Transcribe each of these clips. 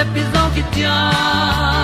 se pi zo ki tia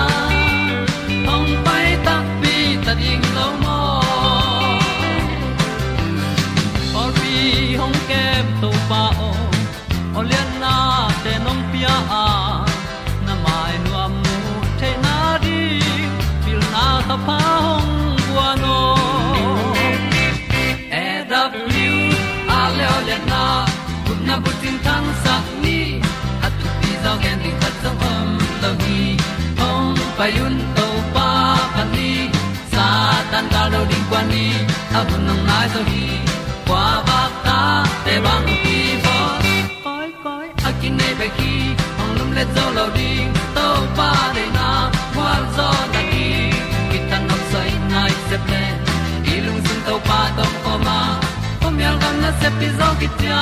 hong to pa pa ni, sa tan ga lo ding kwan ni, a bu nang mai zo hi. Kwa ba ta te bang ki bo. Koi koi, a kin nei be ki, ong lum le zo lo ding to pa de na kwa zo ta ki. Ki tan nok sai nai se ple, i lung sun to pa tom ko ma. Pom yal gam na se pi zo ki ta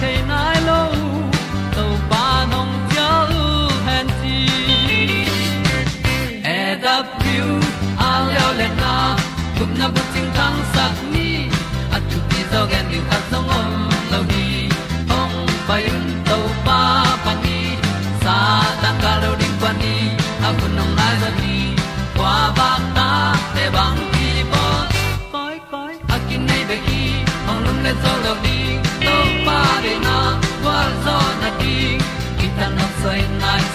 came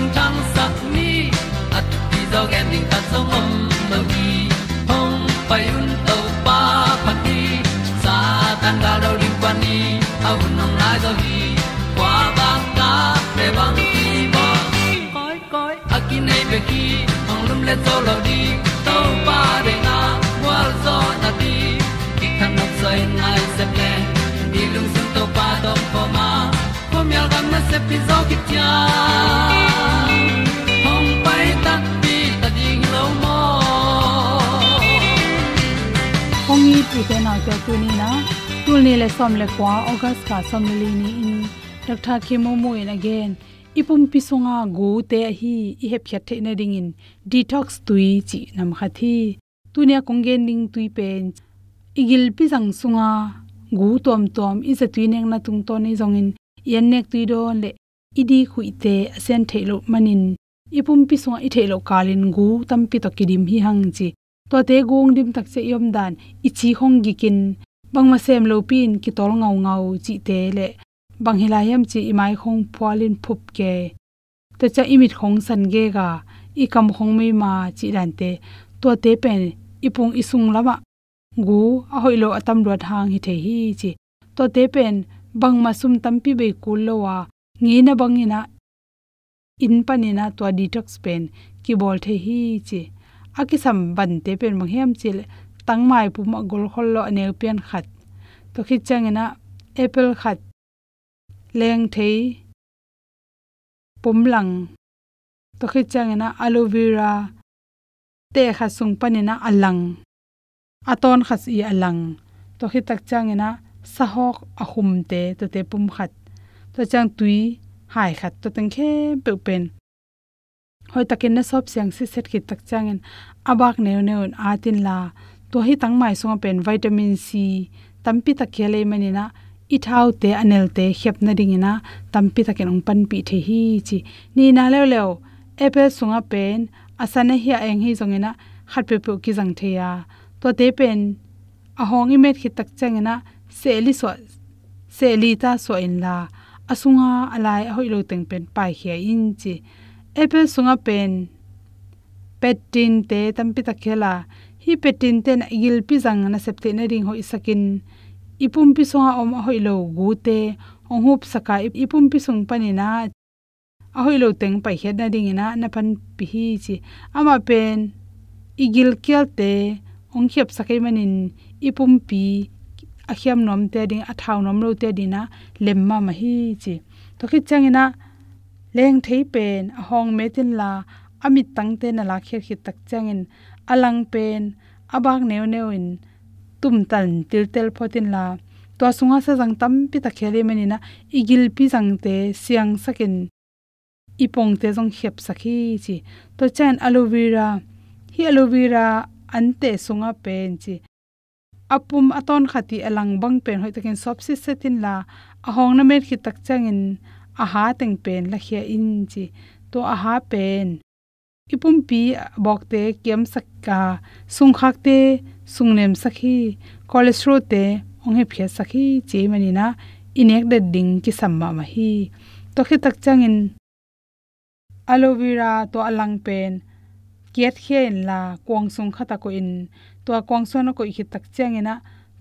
kun na ko ting sat ni at ti zo gen ding ta so mom mo gi hong pai un to pa pa ti. Sa tan ga do ri pa ni. Au nong lai do gi kwa ba ta pe bang ti mo koi koi a ki nei pe ki hong lum le to lo di to pa de na wa zo na ti. Ki kan nok sai nai se ple ni lung sun to pa do pa ma. Pom yal gam na se pi zo ki tia ong te na ke tu ni na tu ni le som le kwa august ka som li ni in dr khemo mo in again ipum pisonga gu te hi i he phyat the na ring in detox tui chi nam kha thi. Tu ne kong gen ning tui pen igil pi jang sunga gu tom tom i se tui neng na tung to ni jong in yan nek tui do le idi khuite asen thelo manin ipum pisonga i thelo kalin gu tam pi to kidim hi hang chi to te gung dim tak che yom dan, ichi hong gi kin bangma sem lo pin, ki tol ngau ngau, chi te le. Bang hilayam chi imai khong pwalin phup ke. To cha imit khong san ge ga. I kam khong me ma chi dan te. To te pen, ipung isung lama. Gu a hoilo atam ro thang hi the hi chi. To te pen bangma sum tampi be kul lo wa. Ngi na bangina in panina to detox pen, ki bol the hi chi. Akisam ban te pen mang hem chil tangmai pu ma gol khol lo ane pian khat to khi changena apple khat leng thei pumlang to khi changena aloe vera te kha sung panina alang aton khas i alang to khi tak changena sahok ahum te to te pum khat to chang tui hai khat to teng khe pe pen hoi takin na sop siang si set ki tak changin abak neu neu atin la. To hi tang mai songa pen vitamin c, tampi ta khele mani na ithau te anel te khep na ding ina, tampi ta ken ong pan pi the hi chi. Ni na le le apple sunga pen, asana hi eng hi zongena khat pe pe ki jang the ya to te pen a hong i met khit tak changena seli so seli ta so in la. Asunga alai hoi lo teng pen pai khia in chi apple sunga pen. Petin te tampi ta khela hi petin ten igil pi jang na septe na ring ho isakin. Ipum pi songa om hoi lo gu te. Ong hup saka ipum pi sung panina a hoi lo teng pai het na ding na na pan pi hi chi. Ama pen, igil kyal te. Ong khep sakai manin. Ipum pi a khiam nom te ding a thau nom lo te dina lemma ma hi chi. To khit changina leng thei pen a hong metin la amit tang te na la khir khit tak changin. Alang pen abak neu neu in tum tan til tel photin la. To sunga sa jang tam pi ta khele menina igil pi jang te siang sakin. Ipong te jong khep sakhi chi. To chan aloe vera, hi aloe vera ante sunga pen chi. Apum aton khati alang bang pen hoi takin sopsi setin la, ahong na mer khit tak changin aha teng pen la khia in chi. To aha pen. Ipum pi bok te kem sakka sung khak te, sung nem sakhi cholesterol te, ong he phia sakhi che mani na, inek de ding ki samma ma hi. To khi tak chang in. Aloe vera, to alang pen. Kiat khen la, kwang sung khata ko in. To kwang sona ko hi tak chang ina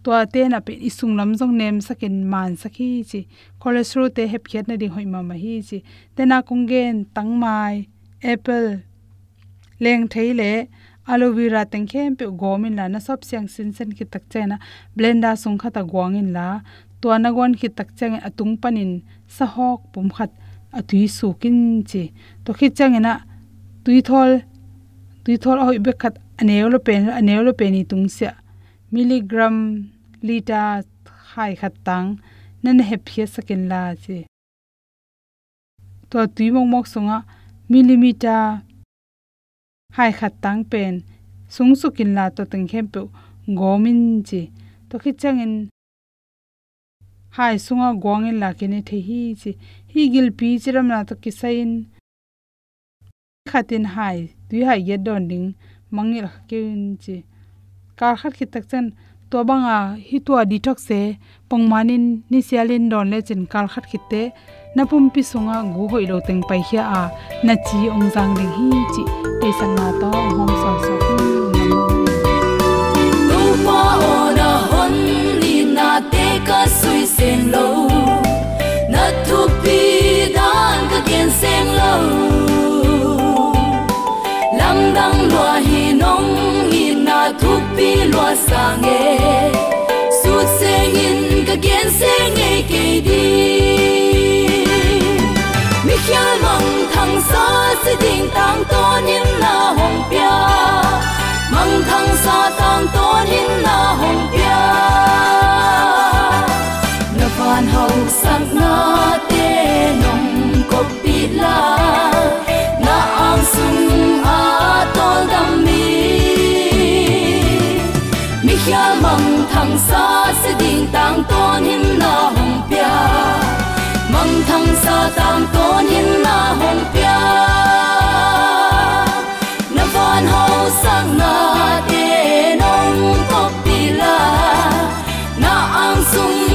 to te na pe isung lam jong nem sakin man sakhi chi cholesterol te hep khiat na ding hoi ma ma hi chi. Te na kungen tangmai, apple, leng theile aloe vera teng khem pe gomin la na sop siang sin sen ki tak chena blender sung khata gwangin la. To na gon ki tak chang atung panin sa hok pum khat atui su kin chi. To khi changena tui thol tui thol hoi be khat anelo pen anelo pe ni tung sia milligram lita khai khat tang nan he phia sakin la chi to tui mong mok sunga millimeter hai khat tang pen sung su kin la to teng khem pe gomin chi to khi changin hai sunga gwangin la kene the hi chi hi gil pi chiram na to kisain khatin hai tui hai ye don ding mangil kin chi? Kar khat ki tak chen to banga hi to detox se pongmanin ni sialin don le chen kar khat khite napum pi sunga gu hoi lo teng pai hia a na chi ong jang ding hi chi. Te san na to hom so so lu pa ona hon ni na te ka sui sen lo. Na tu pi dan ka ken sen lo. Lam dang lo hi nong hi na tu bi loa sang e su se in ka gen se e ke di mi khial mang thang sa se ding tang to in na hong pia mang thang sa tang to in na hong pia na van hau sang na te nong ko pi la mi khial mang thang sa se ding tang ton in na hong pia mang thang sa tang ton in na hong pia. Na van hau sang na te nong ko pila na ang sung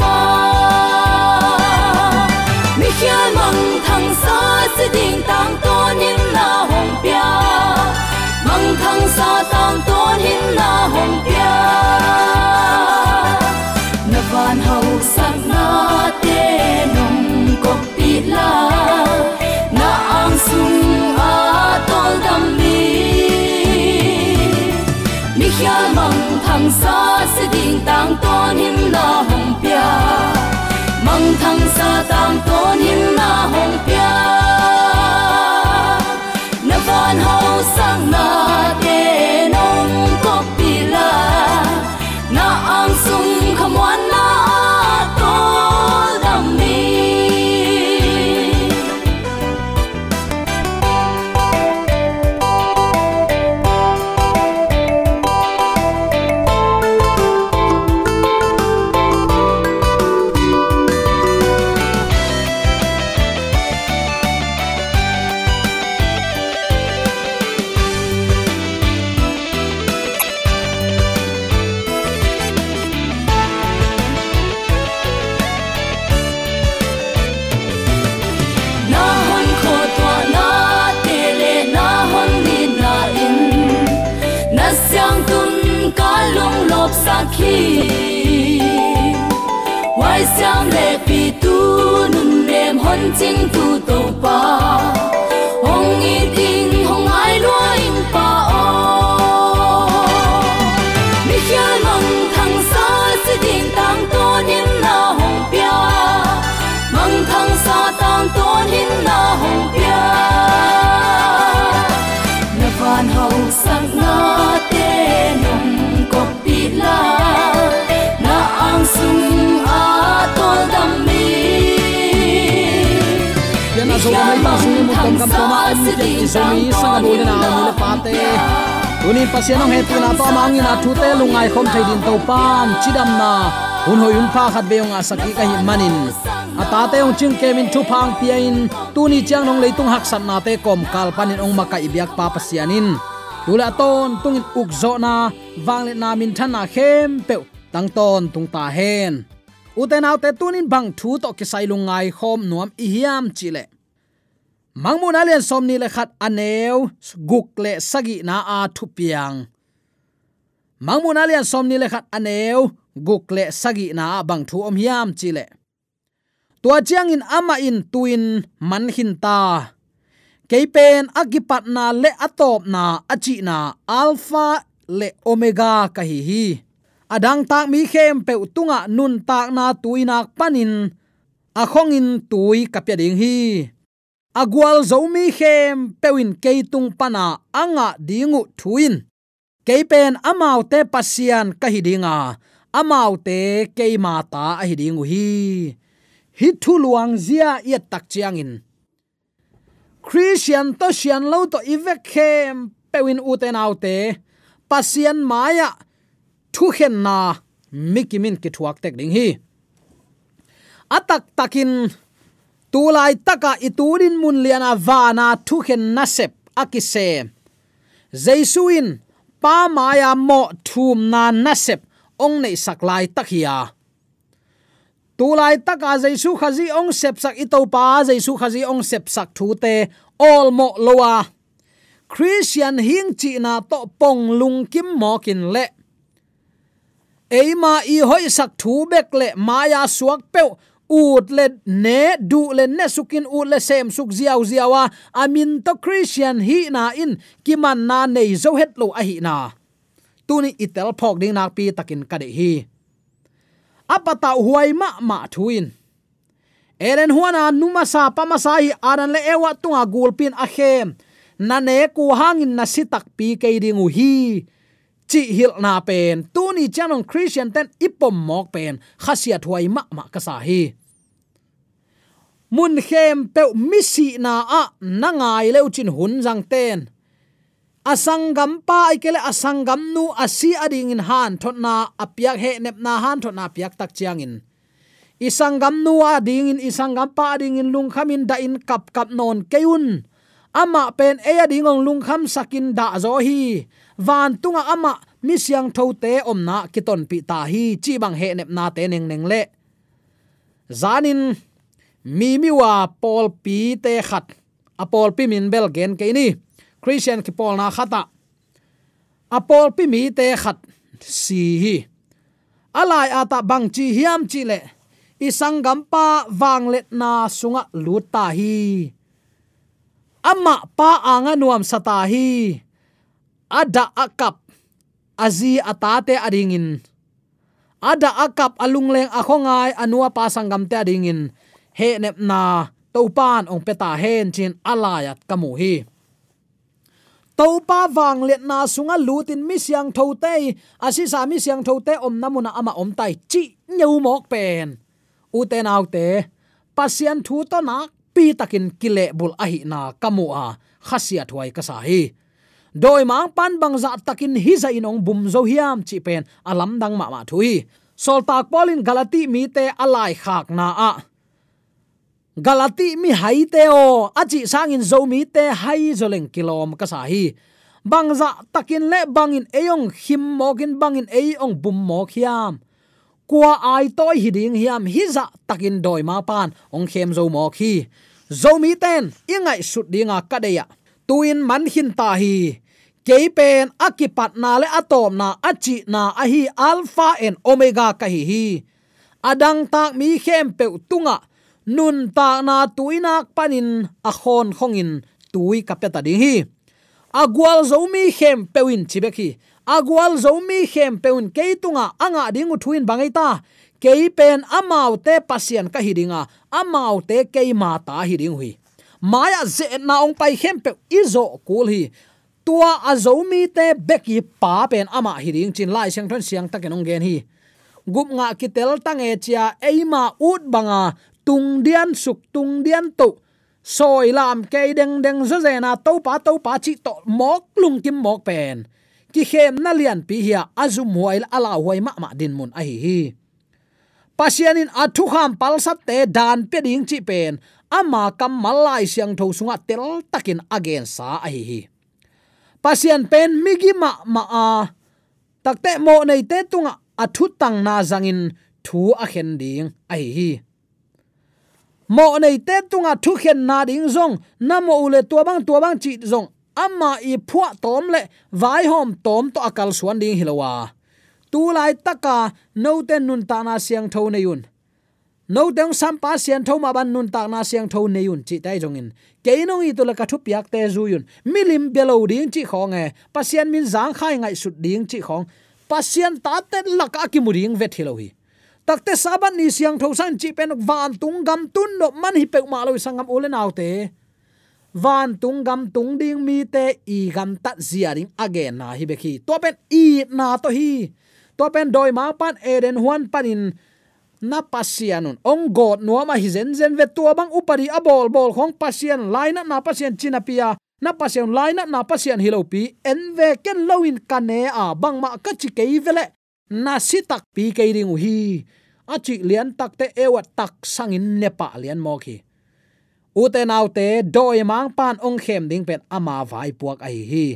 pa mi khial mang thang sa se ding tang to nin na hong pia mang thang sa tang to nin na hong hồng bia na van hậu sắc na te nong kop pi la na ang sung a tol dam 遐梦，通三是叮当大人拉风饼，梦通纱当大人风饼。Rem hon ching tu sung mu om ni te ki zo mi sang do na ni le pate unin pasian ong hetu na to mang ina thu te lungai khom thai din to pan chidam na un hoi un pha khat beyong asaki ka hi manin ata te ong ching kemin thu phang pia in tu ni chang nong leitung hak san na te kom kal panin ong maka ibyak pa pasianin tula ton tungin uk zo na wangle na min thana khem pe tang ton tung ta hen uten autte tunin bang thu to ki sai lungai khom nuam ihiam chile mangmun alian somni le khat aneu, guk le sagi na a thu piang. Mangmun alian somni le khat aneu, guk le sagi na bang thu om hiam chile tua chiang in ama in tuin man hin ta. Keipen agipat na le atop na achi na alpha le omega ka hi hi. Adang tak mi khem pe utunga nun tak na tuinak panin, a tui kapya ding hi agwal zomi khem pewin keitung pana anga dingu thuin. Keipen amaute pasian kahidinga amaute amau ahidingu hi hi. Thuluang zia ya takchiangin christian to sian lo to ivek khem pewin uten autte pasian maya. Thu khen na. Mikimin ki thuak tek ding hi. Atak takin tulai taka iturin mun liana vana thu khen na akise. Jaisuin pa maya mo thum na nasep ong nei saklai takhia. Tulai taka jaisu khazi ong sep sak ito pa, jaisu khazi ong sep sak thu te all mo lowa. Christian hing chi na to pong lung kim mo kin le. Eima i hoi sak thu bek le maya suak peu ut le ne du le ne sukin ut le sem suk ziaw ziawa amin to christian hi na in kiman na nei zo het lo a hi na tuni itel phok ding nak pi takin ka de hi apata huai ma ma thuin eren huana numa sa pama sa hi aran le ewa tunga gulpin a khem na ne ku hangin na sitak pi ke ding u hi chi hil na pen tu ni chanong christian ten ipom mok pen khasia thuai ma ma ka sa hi mun khem pe misi na a nangai leu chin hun jang ten. Asangam pa ikele asangam nu asi ading in han thot na apyak he nep na han thot na piak tak chiang in. Isangam nu ading in isangam pa ading in lung khamin da in kap kap non keun ama pen e ading ong lung kham sakin da zo hi. Van tunga ama mi siang tho te om na kiton pi ta hi, chi bang he nep na te neng neng le. Zanin mi mi wa pol pi te khat a pol pi min bel gen ke ni christian ki pol na khata. A pol pi mi te khat si hi. Alai ata bang chi hiam chi le. Isang gampa wang let na sunga luta hi. Amma pa anga nuam sata hi. Ada akap. Azi atate adingin. Ada akap alungleng akhongai anua pa te adingin he nep na topan ong peta hen chin alayat kamu hi topa wang let na sunga lutin mi siang thote asi sa mi siang thote om namuna ama om tai chi nyau mok pen. Uten autte pasian thu to na pi takin kile bul ahi na kamu a khasiat thuai kasa hi doi mang pan bang za takin hi za inong bum zo hiam chi pen, alam dang ma ma thui. Sol tak polin galati mi te alai khak na a galati mi hai te o achi sangin zo mi te hai zoleng kilom ka sa hi. Bangza takin le bangin eyong him mokin bangin eyong bum mok hiam. Kwa ai toy hiding hiam hiza takin doi ma pan, ong khem zo mok hi. Zo mi ten, ingai sut dinga kadeya tuin man hin ta hi. Keipen akipat na le atom na achi na ahi alpha and omega ka hi hi. Adang tak mi khem pe tunga nun ta na tuinak panin a khongin tui kapeta ding hi. Agwal zomi khem pewin chibeki agwal zomi khem peun keitunga anga dingu thuin bangaita keipen amau te pasian ka hidinga. Amau te keima ta hiding hui. Maya ze na ong pai khem pe izo kul hi. Tua azomi te beki pa pen ama hiring chin lai siang thon siang takenong gen hi. Gup nga kitel tange chia eima ut banga tung dian suk tung dian tu soi lam ke deng deng zo zena to pa to pa chi to mok lung kim mok pen ki khem na lian pi hia azum huail ala huai ma ma din mun a hi hi pasianin athu kham palsat te dan pe ding chi pen ama kam malai siang tho sunga tel takin again sa a hi hi pasian pen migi ma ma a. Takte mo nei te tunga athu tang na zangin thu a khen ding a hi hi mo nei te tunga thu khen na ding zong. Na mo ule tua bang tua bang chi zong. Amma i phua tom le vai hom tom to akal suan ding hilowa. Tu lai taka, no ten nun ta na siang tho ne yun no dang sam pa sian tho ma ban nun ta na siang tho ne yun chi tai jong in. Ke no i to la ka thu piak te zu yun. Milim belo ding chi khong e. Pasian min zang khai ngai sut ding chi khong. Pasian ta te laka ki muring vet hilo hi takte saban ni siang thosan chi pen van tung gam tun no man hi pe ma lo sangam ole naw te. Van tung gam tung ding mi te, i gam tat ziaring again na hi bekhi to pen i na to hi. To pen doi ma pan eden huan panin na pasianun ong god nuama hi zen zen ve tua bang upari abol bol khong pasian laina na pasian chinapia na pasian laina na pasian hilopi en ve ken loin kane a. Bang ma ka chi ke vele na si tak pi ke ring hi. A chi lian tak te ewa tak sangin nepa lian mo khi. Ute naute doi mang pan ong khem ding pen ama vai puak ai hi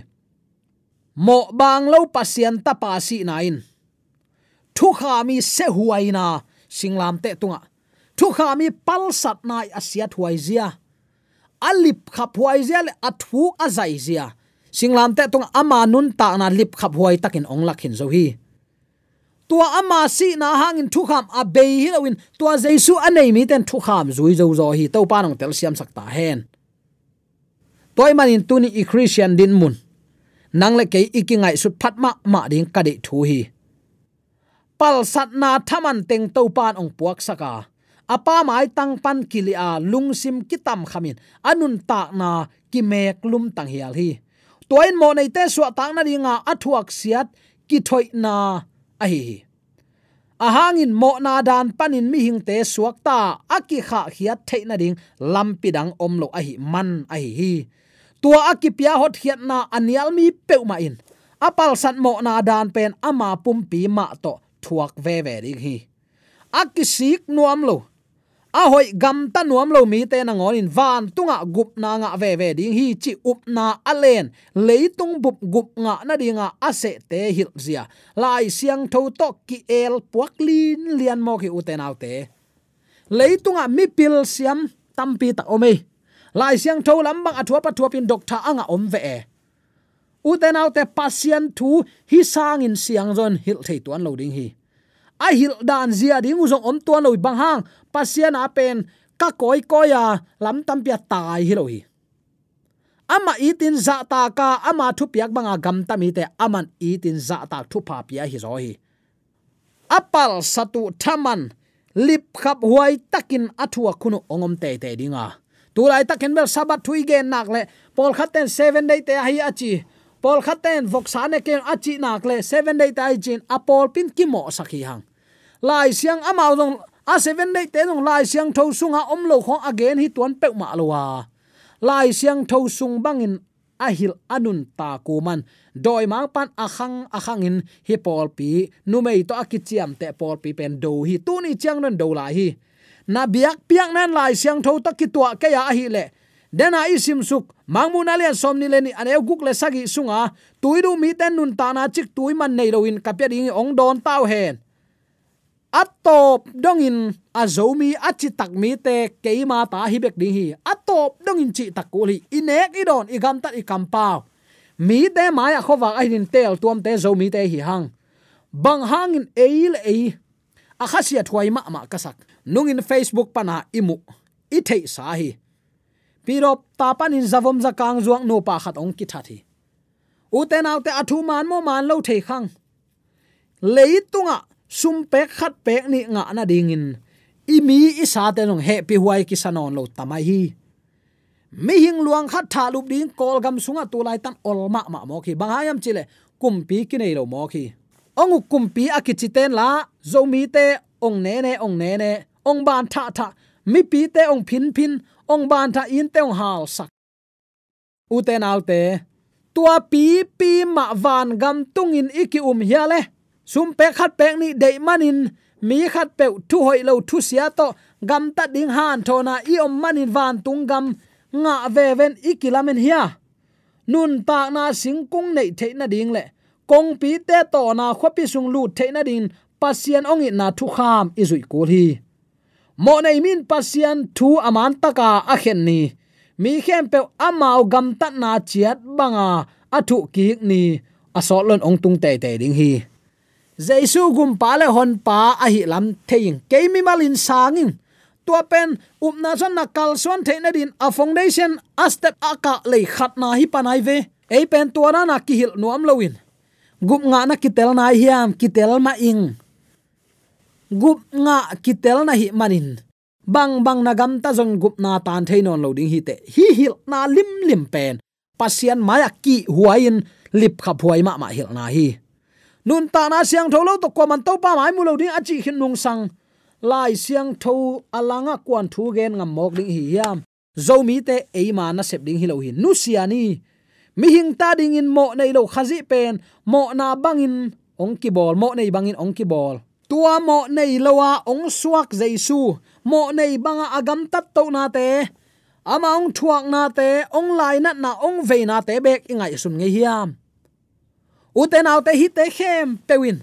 mo bang lo pasien ta pa si nain. Thu kha mi se huai na singlam te tunga. Thu kha mi pal sat nai asia thuai zia. Alip khap huai zia le athu azai zia. Singlam te tunga ama nun ta na lip khap huai takin ong lakhin zo hi tua ama si na hangin thu kham a be hi lawin tua jesu anei mi ten thu kham zui zo zo hi. To pa nong tel siam sakta hen. Toy manin tuni i christian din mun. Nang le ke ikingai su phatma ma ding de thu hi. Pal sat na thaman teng to pan ong puak saka. Apa mai tang pan kilia lungsim kitam khamin. Anun ta na ki mek lum tang hial hi. Toin mo nei te suwa tang na ringa athuak siat ki thoi na a hi ahangin mo na dan panin mi hing te suak ta aki kha hiat thei na ding, lampi dang om lo a hi man a hi hi. Tua aki pia hot hiat na anial mi peu ma in. Apal sat mo na dan pen ama pum pi ma to thuak ve ve ding hi. Akisik nuam lo a hoi gam ta nuam lo mi te na ngon in van tunga gup na nga ve ve ding. Hi chi up na alen leitung bup gup nga na dinga ase te hil zia. Lai siang tho to ki el puak lin lian mo ki uten autte leitunga mi pil siam tampi ta ome lai siang tho lambang athua pa thuapin doctor anga om ve e. uten autte pasien thu, hi sang in siang zon hil thei tuan lo ding hi. A hil dan zia ding uzong om tuan loi bang hang pasian a pen, ka koi koya lam tam pia tai hi lohi ama itin za ta ka, ama thu piak banga gam ta mi te, aman itin za ta thu pa pia hi zo hi. Apal satu thaman, lip khap huai takin athua khunu ongom te te dinga. Tulai takin bel sabat thui gen nak le pol khaten 7 day te hi achi. Pol khaten voksane sa ken achi nak le 7 day tai jin apol pin ki mo sakhi hang. Lai siang amau dong a seven day te nong lai siang tho sunga om lo kho again hi tuan pe ma lo wa lai siang tho sung bangin ahil anun ta kuman doi mang pan akhang akhang in hi pol pi nu mei to akichiam te pol pi pen do hi. Tu ni chang nan do la hi. Na biak piak nan lai siang tho ta ki tua ke ya hi le. Dena isim suk mangmu na le som ni le ni ane guk le sagi sunga tuidu mi ten nun ta na chik tuiman nei lo in. Kapya ding ong don tau hen atop dongin azomi achi takmi te keima ta hibek ding hi. Atop dongin chi takuli inek idon igam tat ikam pau. Mi te maya khowa ai din tel tuam te zomi te hi hang. Bang hangin eil, ei. Akhasia thwai ma ma kasak. Nungin facebook pana imu i thei sa hi. Pirop tapan in zavom zakang zuang no pa khat ong ki thathi uten autte athu man mo man lo thei khang. Leitunga sum pek khat pek ni nga na dingin. Imi isa te nong he pi huai ki sanon lo tamai hi. Mi hing luang khat tha lup ding kol gam sunga tu lai tan ol ma ma mo khi. Bang hayam chile kumpi ki nei lo mo khi. Ongu kumpi akichiten la zomi te ong ne ne, ong ne ne, ong ban tha tha. Mi pi te ong phin phin, ong ban tha in te ong hal sak. U te nau te, tua pi pi ma van gam tung in iki um hiale le sum pe khat pek ni de manin, mi khat pe thu hoi lo thu sia to, gam ta ding han thona i om manin van tung gam, nga ve ven ikilamen hia. Nun ta na singkung nei the na ding le. Kong pi te to na khopi sung lu the na ding pasian ong i na thu kham izui ko hi. Mo nei min pasian thu aman taka a khen ni. Mi khem pe amao gam ta na chiat banga athu ki ni. Asol lon ong tung te te ding hi jaisu gum pa le hon pa a hi lam thein keimi malin sangin. Tua pen, up na son na kal son the na din a foundation a step a ka le khat na hi panai ve. Ei pen tua na na ki hil nuam lowin gup nga na kitel na hiam kitel ma ing. Gup nga kitel na hi manin. Bang bang na gam ta zong gup na tan theinon lo ding hi te. Hi hil na lim lim pen. Pasian maya ki huain lip khap huai ma ma hil na hi nun ta na siang tholo to ko man to pa mai mu lo ding achi hin nung sang. Lai siang tho alanga kwan thu gen ngam mok ding hi yam zo mi te e ma na sep ding hi lo hi. Nu siani mi hing ta ding in mo nei lo khazi pen. Mo na bangin ong ki bol mo nei bangin ong ki bol tua mo nei lowa ong suak jaisu. Mo nei banga agam tat to na te. Ama ong thuak na te. Ong lai na na ong ve na te bek ingai sun nge hiam uten autte hi te khem, pewin.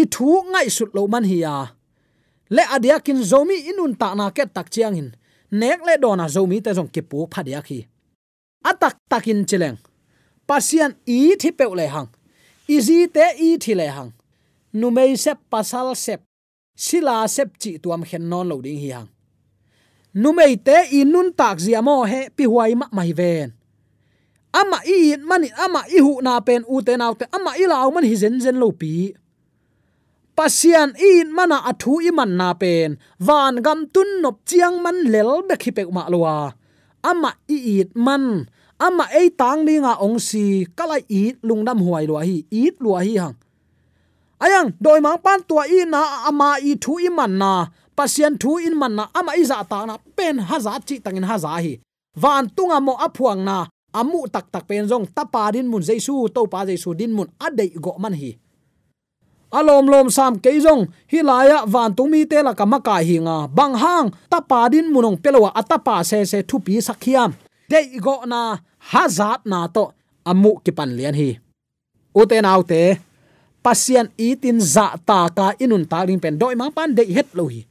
I thu ngai sut lo man hi ya le adia kin zomi inun ta na ke tak chiang in. Nek le dona zomi te jong ke pu phadia khi. Atak takin chileng. Pasian i thi pe le hang. Izi te i thi le hang. Numei sep, pasal sep. Sila sep chi tuam khen non lo ding hi hang. Numei te inun tak zia mo he pi huai ma mai ven ama i in mani, ama i hu na pen u te nau te ama i lau man hi zen zen lo pi. Pasian in mana athu i man na pen. Van gam tun nop chiang man lel be khi pe ma lowa ama i it man, ama ei tang ni nga ong si kala i lungdam huai lo hi, i lo hi hang. Ayang, doi mang pan tua i na, ama i thu i man na. Pasian thu in man na, ama i za ta na, pen ha za chi tangin ha za hi. Van tunga mo aphuang na amu tak tak pen jong tapa din mun jaisu, to pa jaisu din mun adei go man hi. Alom lom sam ke jong hilaya van tumi te la kama ka hi nga. Bang hang tapa din munong pelwa atapa se se thu pi sakhiam dei go na hazat na to, amu ki pan lian hi. Uten autte pasian itin za ta ka inun ta ring pen. Doi mang pan dei het lo hi.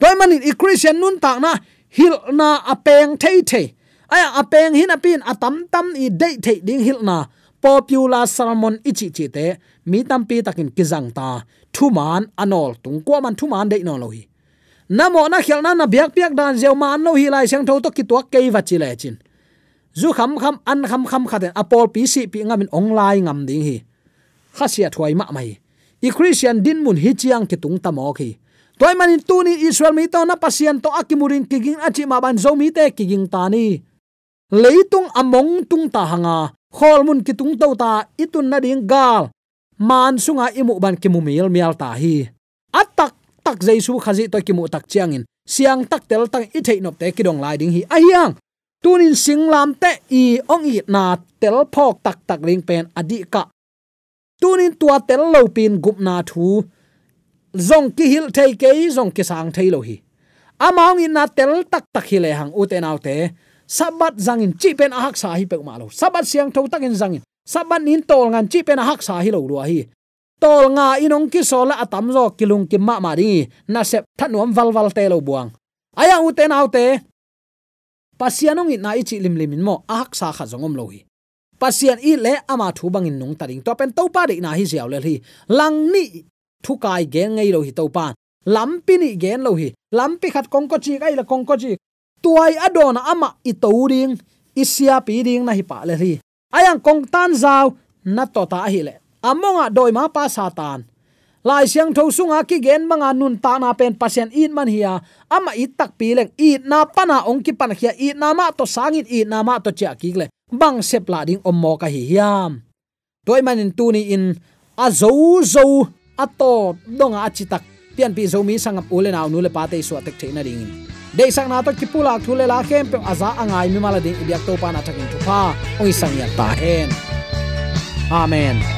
Doi manin i christian nun ta na, hil na apeng thei thei aya apeng hin apin atam tam i dei thei ding hil na. Popular salmon ichi chi te, mi tampi takin kizang ta. Thuman anol, tung qua man thuman de no lo hi namo na khel na na biak biak dan zeu man lo hi lai sang tho to ki to ke wa chi le chin. Zu kham kham, an kham kham khaten apol pi si pi ngam in ong lai ngam ding hi. Khasia thuai ma mai. I christian din mun hi chiang ki tung ta mo khi toy manin tu ni israel mi to na pasien to akimurin kiging achi ma ban zo mi te kiging tani ni leitung among tung ta hanga à, khol mun ki tung to ta itun na ding gal. Man sunga imu à, ban ki mu mil mial ta hi. Atak tak jaisu khazi to ki mu tak chiangin siang tak tel tang i thei nop te ki dong lai ding hi. Ahiang tunin singlam te i ong i na tel phok tak tak ring pen adi à ka. Tunin tua tel lo pin gup na thu. Zong ki hil thei ke zong ki sang thei lo hi. Amang in na tel tak tak hi le hang u te nau te sabat zangin chi pen ahak sa hi pe ma lo sabat siang tho takin zangin. Sabat nin tol ngan chi pen ahak sa hi lo lo hi. Tol nga inong ki sola atam zo kilung ki ma ma ri. Na sep thanuam wal wal te lo buang. Aya u te nau te. Pasianong in na chi lim limin mo, ahak sa kha zongom lo hi. Pasian i le ama thu bangin nong taring to pen to pa de na hi ziaw le hi. Lang ni thu kai ge ngei lo hi to pa. Lampi ni gen lo hi. Lampi khat kongko chi, kai la kongko chi tuai adona ama i to ring isia pi ding na hi pa le hi ayang kong tan zau, na to ta hi le. Amonga doi ma pa satan lai siang tho sunga ki gen manga nun ta na pen pasien in man hiya ama i tak pi leng i na pana ong ki pan khia i na ma to sangin i na ma to cha ki le. Bang sep la ding om mo ka hi hiam. Toy manin tu ni in, a zo zo a to donga a pian pi zo mi sangap ule na nu le pa te so tek the na ding dei sang na to ki pula thu le la kem pe aza angai mi mala ding ibyak to pa na takin thu pa oi sang ya ta hen amen.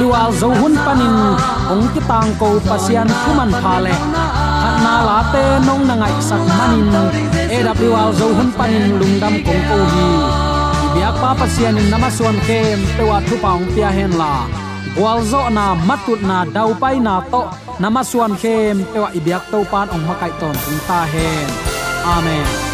Lua zo hun panin ong ki tang ko pasian thuman phale khat na la te nong na ngai sak manin. AWR zo hun panin lungdam kong ko hi biak pa pasian in namaswan kem te wa thu paung pia hen la. Wal zo na matut na dau pai na to namaswan kem te wa ibiak to pan ong makai ton ta hen amen.